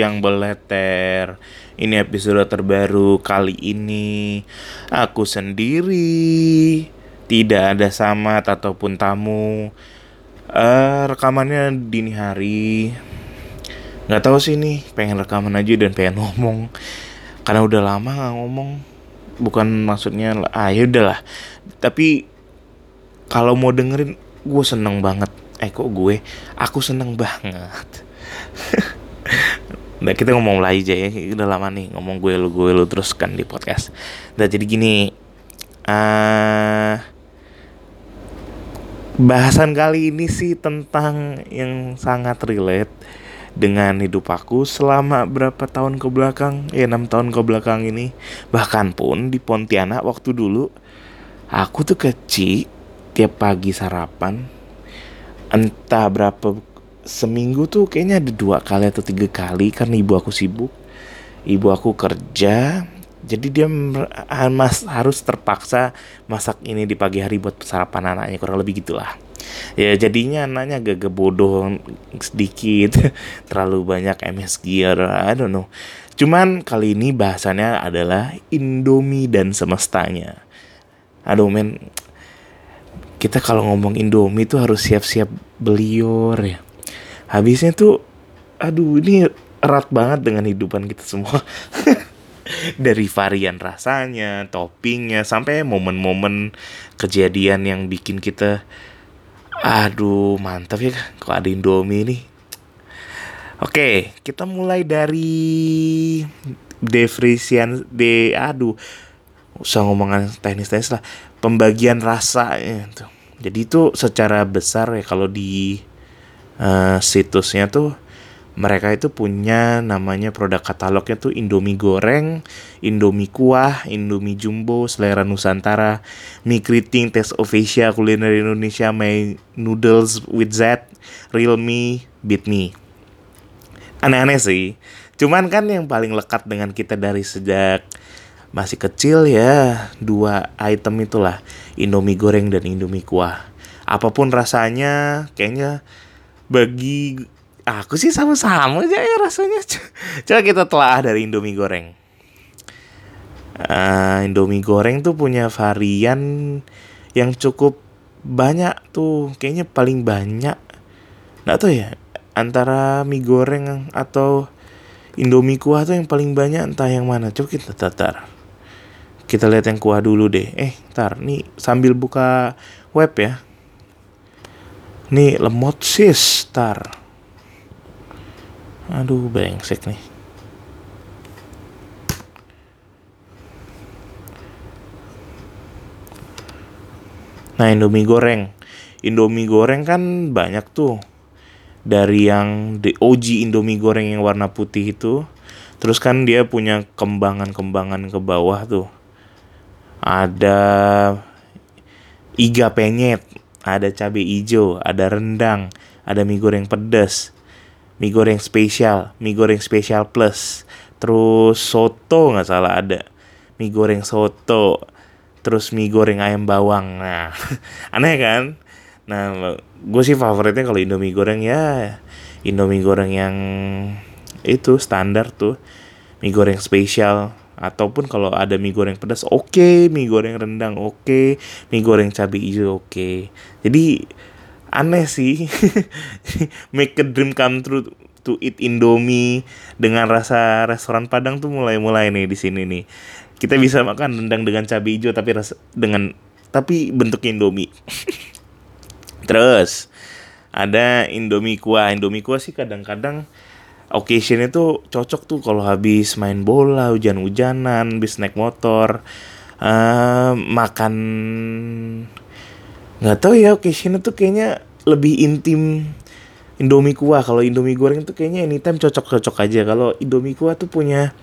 Bujang Beleter. Ini episode terbaru kali ini. Aku sendiri. Tidak ada samat ataupun tamu. Uh, Rekamannya dini hari. Gak tahu sih nih Pengen rekaman aja dan pengen ngomong. Karena udah lama gak ngomong. Bukan maksudnya Ah ya udahlah. Tapi Kalau mau dengerin Gue seneng banget. Eh kok gue? Aku seneng banget Nah kita ngomong lagi aja ya. Udah lama nih ngomong gue lu gue lu terus kan di podcast. Nah jadi gini uh, Bahasan kali ini sih tentang yang sangat relate dengan hidup aku selama berapa tahun ke belakang? Ya enam tahun ke belakang ini. Bahkan pun di Pontianak waktu dulu aku tuh kecil tiap pagi sarapan entah berapa seminggu tuh kayaknya ada dua kali atau tiga kali karena ibu aku sibuk. Ibu aku kerja jadi dia mas harus terpaksa masak ini di pagi hari buat sarapan anaknya kurang lebih gitulah. Ya jadinya anaknya agak bodoh sedikit terlalu banyak MSG or I don't know. Cuman kali ini bahasannya adalah Indomie dan semestanya. Aduh men kita kalau ngomong Indomie tuh harus siap-siap belior ya. Habisnya tuh, aduh ini erat banget dengan hidupan kita semua. Dari varian rasanya, toppingnya, sampai momen-momen kejadian yang bikin kita, aduh mantap ya kalau ada Indomie nih. Oke, kita mulai dari definisian de aduh usah ngomongan teknis-teknis lah pembagian rasa itu jadi itu secara besar ya kalau di uh, situsnya tuh mereka itu punya namanya produk katalognya tuh Indomie goreng, Indomie kuah, Indomie jumbo, selera Nusantara, mie keriting, taste of Asia, kuliner Indonesia, my noodles with Z, real me, beat me. Aneh-aneh sih. Cuman kan yang paling lekat dengan kita dari sejak masih kecil ya dua item itulah Indomie goreng dan Indomie kuah apa pun rasanya kayaknya bagi aku sih sama-sama aja ya rasanya. Coba kita telah dari Indomie goreng. Uh, Indomie goreng tuh punya varian yang cukup banyak tuh kayaknya paling banyak. Nggak tahu ya antara mie goreng atau Indomie kuah tuh yang paling banyak entah yang mana. Coba kita tatar. Kita lihat yang kuah dulu deh. Eh, ntar nih sambil buka web ya. Nih lemot sis, tar. Aduh, brengsek nih. Nah, Indomie goreng. Indomie goreng kan banyak tuh. Dari yang the OG Indomie goreng yang warna putih itu. Terus kan dia punya kembangan-kembangan ke bawah tuh ada iga penyet, ada cabai hijau, ada rendang, ada mie goreng pedas, mie goreng spesial, mie goreng spesial plus, terus soto nggak salah ada, mie goreng soto, terus mie goreng ayam bawang. Nah, aneh kan? Nah, gue sih favoritnya kalau Indomie goreng ya Indomie goreng yang itu standar tuh, mie goreng spesial, ataupun kalau ada mie goreng pedas oke okay. mie goreng rendang oke okay. mie goreng cabai hijau oke okay. jadi aneh sih make a dream come true to eat Indomie dengan rasa restoran Padang tuh mulai-mulai nih di sini nih kita bisa makan rendang dengan cabai hijau tapi rasa dengan tapi bentuk Indomie terus ada Indomie kuah Indomie kuah sih kadang-kadang occasion itu cocok tuh kalau habis main bola hujan-hujanan habis naik motor. Uh, makan nggak tahu ya occasion itu kayaknya lebih intim Indomie kuah. Kalau Indomie goreng tuh kayaknya anytime cocok-cocok aja. Kalau Indomie kuah tuh punya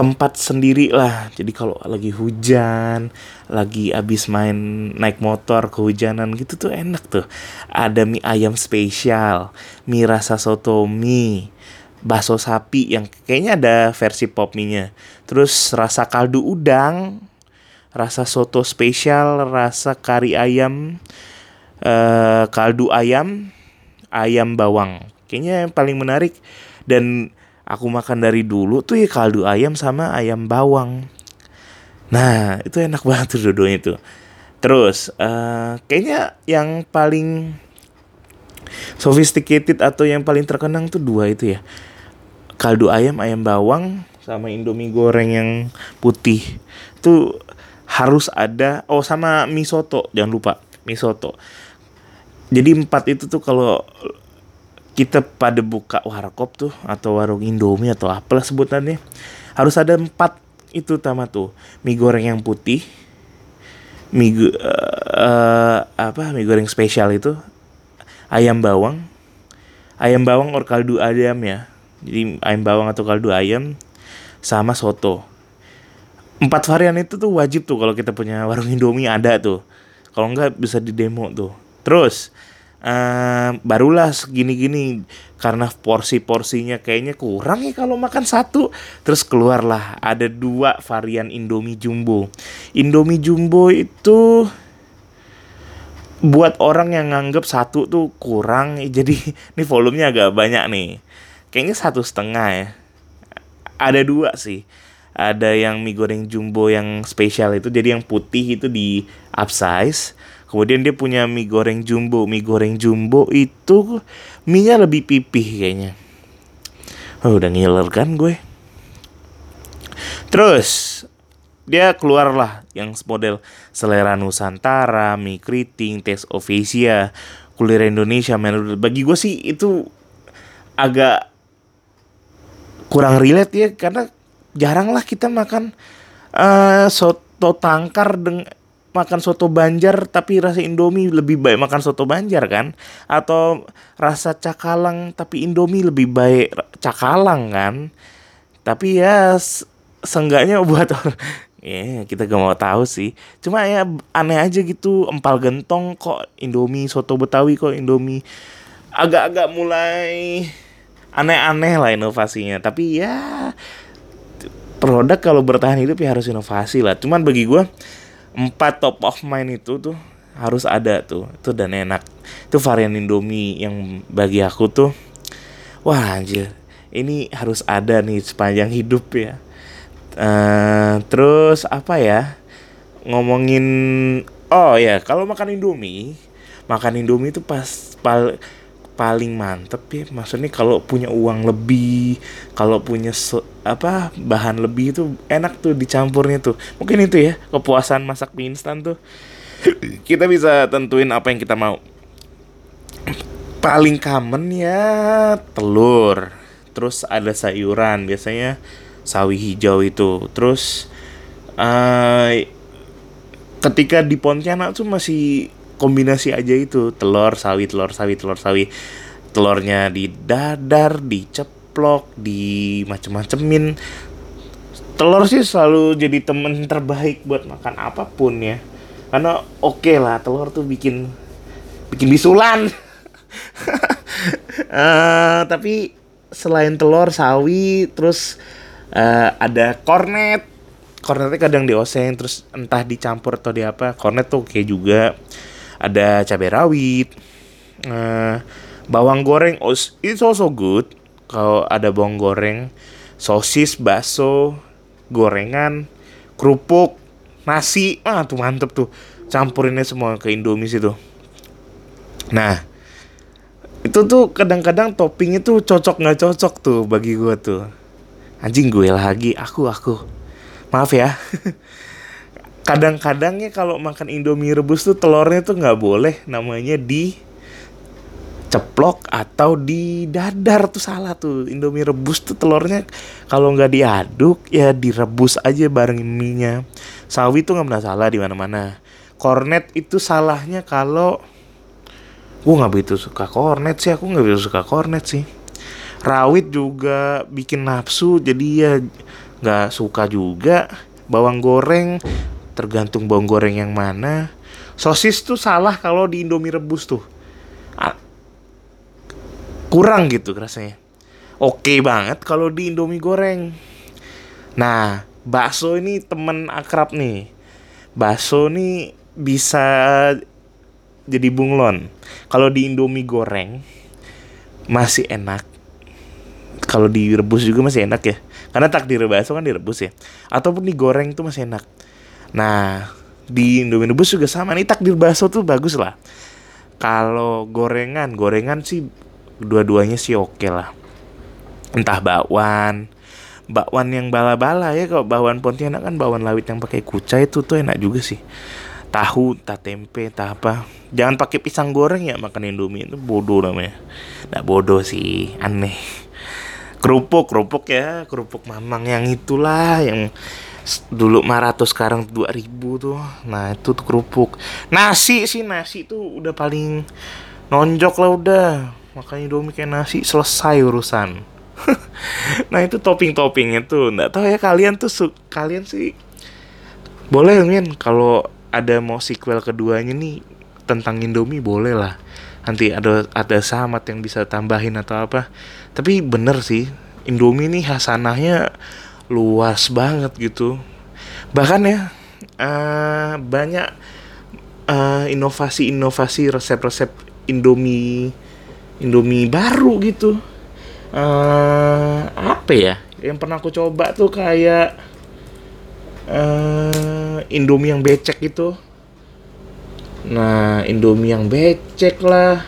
tempat sendiri lah. Jadi kalau lagi hujan lagi abis main naik motor kehujanan gitu tuh enak tuh. Ada mie ayam spesial mie rasa soto mie bakso sapi yang kayaknya ada versi pop mie nya terus rasa kaldu udang rasa soto spesial rasa kari ayam uh, kaldu ayam ayam bawang. Kayaknya yang paling menarik. Dan aku makan dari dulu tuh ya kaldu ayam sama ayam bawang. Nah itu enak banget tuh dua itu terus uh, kayaknya yang paling sophisticated atau yang paling terkenang tuh dua itu ya. Kaldu ayam ayam bawang sama indomie goreng yang putih. Tuh harus ada oh sama mie soto jangan lupa mie soto jadi empat itu tuh kalau kita pada buka warkop tuh atau warung Indomie atau apalah sebutannya. Harus ada empat itu tama tuh. Mie goreng yang putih mie uh, apa mie goreng spesial itu ayam bawang. Ayam bawang or kaldu ayam ya. Jadi ayam bawang atau kaldu ayam sama soto. Empat varian itu tuh wajib tuh kalau kita punya warung Indomie ada tuh. Kalau enggak bisa di demo tuh. Terus uh, barulah segini-gini karena porsi-porsinya kayaknya kurang ya kalau makan satu. Terus keluarlah ada dua varian Indomie Jumbo. Indomie Jumbo itu buat orang yang nganggep satu tuh kurang. Jadi ini volumenya agak banyak nih. Kayaknya satu setengah ya. Ada dua sih. Ada yang mie goreng jumbo yang spesial itu jadi yang putih itu di upsize Kemudian dia punya mie goreng jumbo. Mie goreng jumbo itu mie-nya lebih pipih kayaknya. Oh, udah ngiler kan gue. Terus dia keluarlah yang model selera Nusantara, mie keriting, tes ovesia, kuliner Indonesia. Men. Bagi gue sih itu agak kurang relate ya karena jarang lah kita makan uh, soto tangkar dengan makan soto Banjar tapi rasa Indomie lebih baik makan soto Banjar kan? Atau rasa cakalang tapi Indomie lebih baik cakalang kan? Tapi ya seenggaknya buat orang ya yeah, kita gak mau tahu sih. Cuma ya aneh aja gitu empal gentong kok Indomie soto Betawi kok Indomie. Agak-agak mulai aneh-aneh lah inovasinya. Tapi ya produk kalau bertahan hidup ya harus inovasi lah. Cuman bagi gue empat top of mind itu tuh harus ada tuh. Itu dan enak. Itu varian Indomie yang bagi aku tuh wah anjir. Ini harus ada nih sepanjang hidup ya. Uh, terus apa ya? Ngomongin oh ya kalau makan Indomie makan Indomie itu pas pal paling mantep ya. Maksudnya kalau punya uang lebih kalau punya apa bahan lebih itu enak tuh dicampurnya tuh. Mungkin itu ya kepuasan masak mie instan tuh. Kita bisa tentuin apa yang kita mau. Paling common ya telur. Terus ada sayuran biasanya sawi hijau itu. Terus uh, ketika di Pontianak tuh masih kombinasi aja itu. Telur sawi telur sawi telur sawi. Telurnya di dadar diceplok di macem-macemin telur sih selalu jadi temen terbaik buat makan apa pun ya. Karena oke okay lah telur tuh bikin bikin bisulan. Uh, tapi selain telur sawi terus uh, ada kornet. Kornetnya kadang dioseng terus entah dicampur atau di apa. Kornet tuh oke okay juga ada cabai rawit uh, bawang goreng. It's also good. Kalau ada bawang goreng sosis bakso gorengan kerupuk nasi. Ah tuh mantep tuh. Campurinnya semua ke Indomie situ nah itu tuh kadang-kadang toppingnya tuh cocok nggak cocok tuh bagi gue tuh. Anjing gue lagi. Aku aku. Maaf ya kadang-kadangnya kalau makan Indomie rebus tuh telurnya tuh nggak boleh namanya di ceplok atau di dadar tuh salah tuh. Indomie rebus tuh telurnya kalau nggak diaduk ya direbus aja bareng mie sawi tuh nggak pernah salah di mana-mana. Kornet itu salahnya kalau gue nggak begitu suka kornet sih aku nggak begitu suka kornet sih. Rawit juga bikin nafsu jadi ya nggak suka juga. Bawang goreng tergantung bawang goreng yang mana. Sosis tuh salah kalau di Indomie rebus tuh. Kurang gitu rasanya. Oke banget kalau di Indomie goreng. Nah bakso ini temen akrab nih. Bakso nih bisa jadi bunglon. Kalau di Indomie goreng masih enak. Kalau direbus juga masih enak ya. Karena takdir bakso kan direbus ya. Ataupun digoreng tuh masih enak nah di Indomie rebus juga sama nih takdir bakso tuh bagus lah. Kalau gorengan gorengan sih dua-duanya sih oke lah. Entah bakwan bakwan yang bala-bala ya kalau bakwan Pontianak kan bakwan lawit yang pakai kucai itu tuh enak juga sih. Tahu tak tempe tak apa. Jangan pakai pisang goreng ya makan indomie itu bodoh namanya. Nggak bodoh sih aneh. Kerupuk kerupuk ya kerupuk mamang yang itulah yang dulu 500 sekarang 2000 tuh. Nah itu tuh kerupuk. Nasi sih nasi tuh udah paling nonjok lah udah. Makanya indomie kayak nasi selesai urusan. Nah itu topping-toppingnya tuh. Nggak tahu ya kalian tuh kalian sih boleh min. Kalau ada mau sequel keduanya nih tentang Indomie boleh lah. Nanti ada ada sahabat yang bisa tambahin atau apa. Tapi bener sih Indomie nih hasanahnya luas banget gitu. Bahkan ya uh, banyak uh, inovasi-inovasi resep-resep Indomie Indomie baru gitu. Uh, apa ya? Yang pernah aku coba tuh kayak uh, Indomie yang becek gitu. Nah Indomie yang becek lah.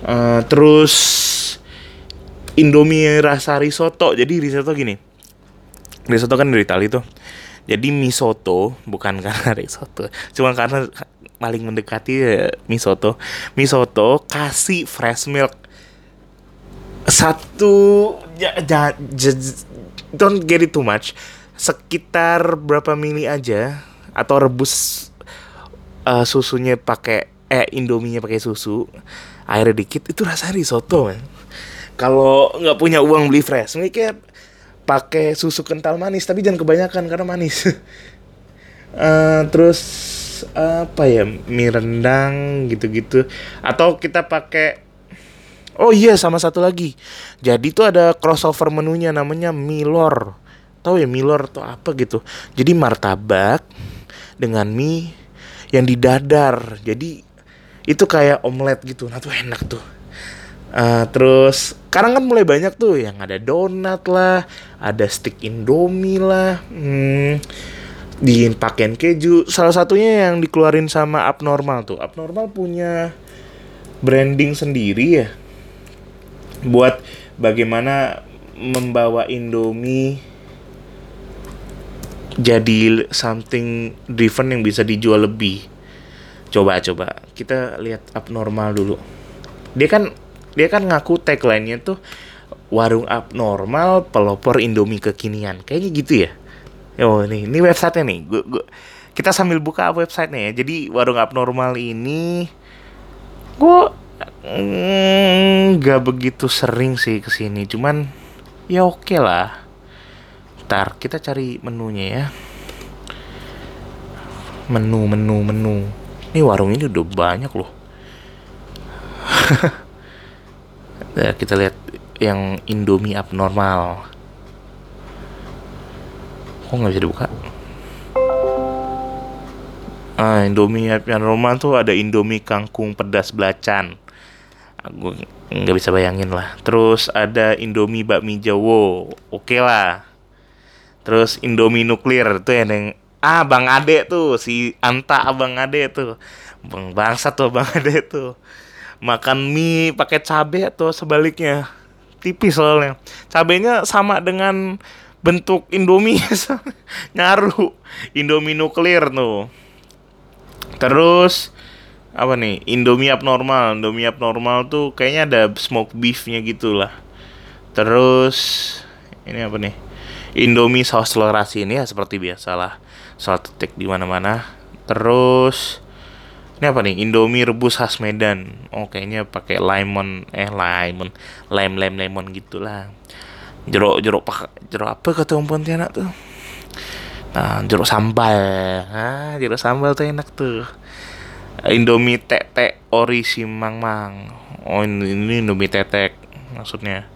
Uh, terus Indomie rasa risotto. Jadi risotto gini risotto kan dari Itali tuh. Jadi misoto bukan karena risotto cuma karena paling mendekati ya, misoto misoto kasih fresh milk. Satu ya, ja, ja, don't get it too much. Sekitar berapa mili aja atau rebus uh, susunya pakai eh indominya pakai susu airnya dikit itu rasa risotto man kalau nggak punya uang beli fresh kayak pakai susu kental manis tapi jangan kebanyakan karena manis. Uh, terus apa ya mie rendang gitu-gitu. Atau kita pakai oh iya sama satu lagi. Jadi tuh ada crossover menunya namanya milor tahu ya Miller atau apa gitu. Jadi martabak dengan mie yang didadar. Jadi itu kayak omelet gitu. Nah tuh enak tuh uh, terus sekarang kan mulai banyak tuh yang ada donat lah ada stick indomie lah hmm, dipakein keju salah satunya yang dikeluarin sama abnormal tuh abnormal punya branding sendiri ya buat bagaimana membawa indomie jadi something different yang bisa dijual lebih. Coba coba kita lihat abnormal dulu. Dia kan dia kan ngaku tagline-nya tuh warung abnormal pelopor Indomie kekinian. Kayaknya gitu ya. Oh ini ini websitenya nih. Gua, gua, kita sambil buka websitenya ya. Jadi warung abnormal ini gue nggak mm, begitu sering sih ke sini. Cuman ya oke okay lah Bentar, kita cari menunya ya. Menu, menu, menu. Ini warung ini udah banyak loh. ya, kita lihat yang Indomie abnormal. Kok nggak bisa dibuka? Ah, Indomie abnormal tuh ada Indomie kangkung pedas belacan. Aku nggak bisa bayangin lah. Terus ada Indomie bakmi Jawa. Oke okay lah Terus Indomie nuklir tuh yang ah Bang Ade tuh si Anta Abang Ade tuh. Bang bangsa tuh Bang Ade tuh. Makan mie pakai cabe atau sebaliknya. Tipis soalnya. Cabenya sama dengan bentuk Indomie. Nyaru. Indomie nuklir tuh. Terus apa nih? Indomie abnormal. Indomie abnormal tuh kayaknya ada smoke beefnya gitulah. Terus ini apa nih? Indomie saus telur asin ya seperti biasalah salt tek di mana-mana. Terus ini apa nih? Indomie rebus khas Medan. Oh kayaknya pakai lemon. Eh lemon. Lem lem lemon gitulah. Jeruk jeruk pak jeruk apa kata om Pontianak tuh? Nah jeruk sambal. Ah jeruk sambal tuh enak tuh. Indomie tetek ori simang mang. Oh ini, ini Indomie tetek maksudnya.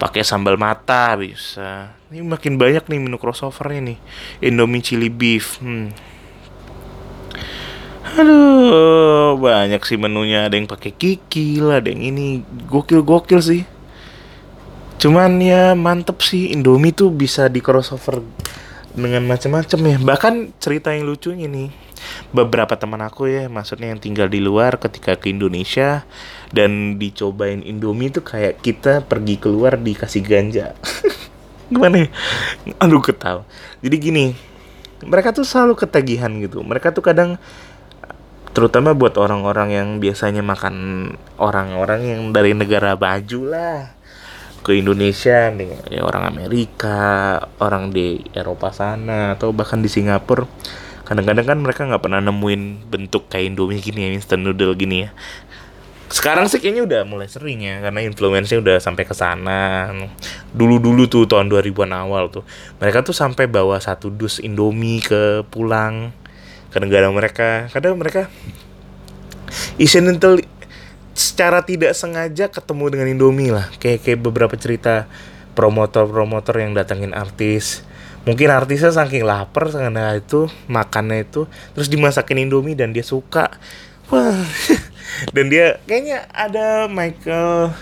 Pakai sambal mata bisa. Ini makin banyak nih menu crossover nih. Indomie chili beef hmm. Aduh, banyak sih menunya. Ada yang pakai kikil, ada yang ini gokil-gokil sih. Cuman ya mantep sih Indomie tuh bisa di crossover dengan macam-macam ya. Bahkan cerita yang lucunya nih, beberapa teman aku ya, maksudnya yang tinggal di luar ketika ke Indonesia dan dicobain Indomie tuh kayak kita pergi keluar dikasih ganja. Gimana ya? Aduh ketawa. Jadi gini, mereka tuh selalu ketagihan gitu. Mereka tuh kadang terutama buat orang-orang yang biasanya makan orang-orang yang dari negara baju lah. Ke Indonesia nih ya orang Amerika orang di Eropa sana atau bahkan di Singapura. Kadang-kadang kan mereka nggak pernah nemuin bentuk kayak Indomie gini ya instant noodle gini ya. Sekarang sih kayaknya udah mulai sering ya karena influence udah sampai ke sana. Dulu-dulu tuh tahun 2000-an awal tuh mereka tuh sampai bawa satu dus Indomie ke pulang ke negara mereka. Kadang mereka incidental secara tidak sengaja ketemu dengan Indomie lah. Kayak kayak beberapa cerita promotor-promotor yang datangin artis. Mungkin artisnya saking lapar karena itu makannya itu terus dimasakin Indomie dan dia suka. Wah dan dia kayaknya ada Michael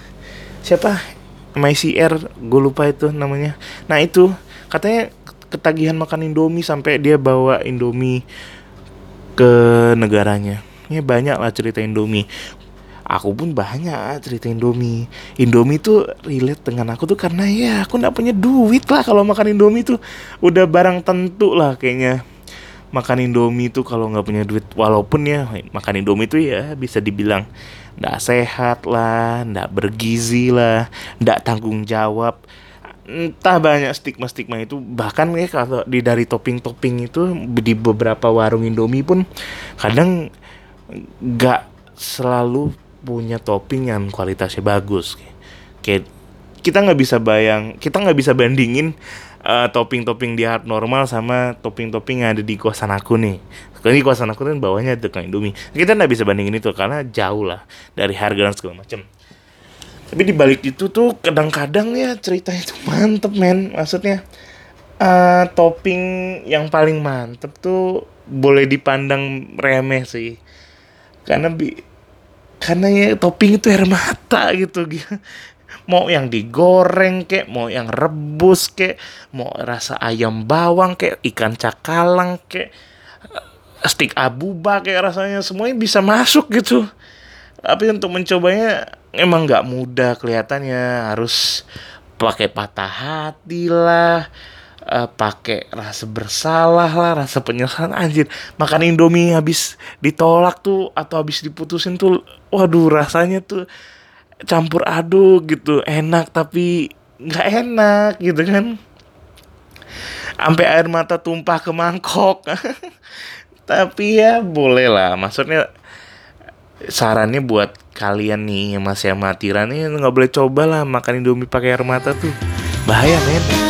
siapa? MyCR gue lupa itu namanya. Nah itu katanya ketagihan makan Indomie sampai dia bawa Indomie ke negaranya. Ya banyak lah cerita Indomie. Aku pun banyak cerita Indomie. Indomie tuh relate dengan aku tuh karena ya aku nggak punya duit lah kalau makan Indomie tuh. Udah barang tentu lah kayaknya. Makan Indomie tuh kalau nggak punya duit walaupun ya makan Indomie tuh ya bisa dibilang nggak sehat lah nggak bergizi lah nggak tanggung jawab entah banyak stigma-stigma itu bahkan ya kalau di dari topping-topping itu di beberapa warung Indomie pun kadang nggak selalu punya topping yang kualitasnya bagus. Kayak kita nggak bisa bayang kita nggak bisa bandingin uh, topping-topping di hard normal sama topping-topping yang ada di kosan aku nih. Di kosan aku kan bawahnya ada Indomie. Kita nggak bisa bandingin itu karena jauh lah dari harga dan segala macam tapi di balik itu tuh kadang-kadang ya cerita itu mantep men. Maksudnya uh, topping yang paling mantep tuh boleh dipandang remeh sih. Karena bi karena ya topping itu air mata gitu mau yang digoreng kek mau yang rebus kek mau rasa ayam bawang kek ikan cakalang kek stick abuba kayak rasanya semuanya bisa masuk gitu. Tapi untuk mencobanya emang nggak mudah kelihatannya. Harus pakai patah hati lah uh, pakai rasa bersalah lah rasa penyesalan. Anjir makan indomie habis ditolak tuh atau habis diputusin tuh waduh rasanya tuh campur aduk gitu. Enak tapi nggak enak gitu kan. Sampai air mata tumpah ke mangkok. Tapi ya boleh lah maksudnya sarannya buat kalian nih yang masih amatiran nih nggak boleh coba lah makan indomie pakai air mata tuh. Bahaya men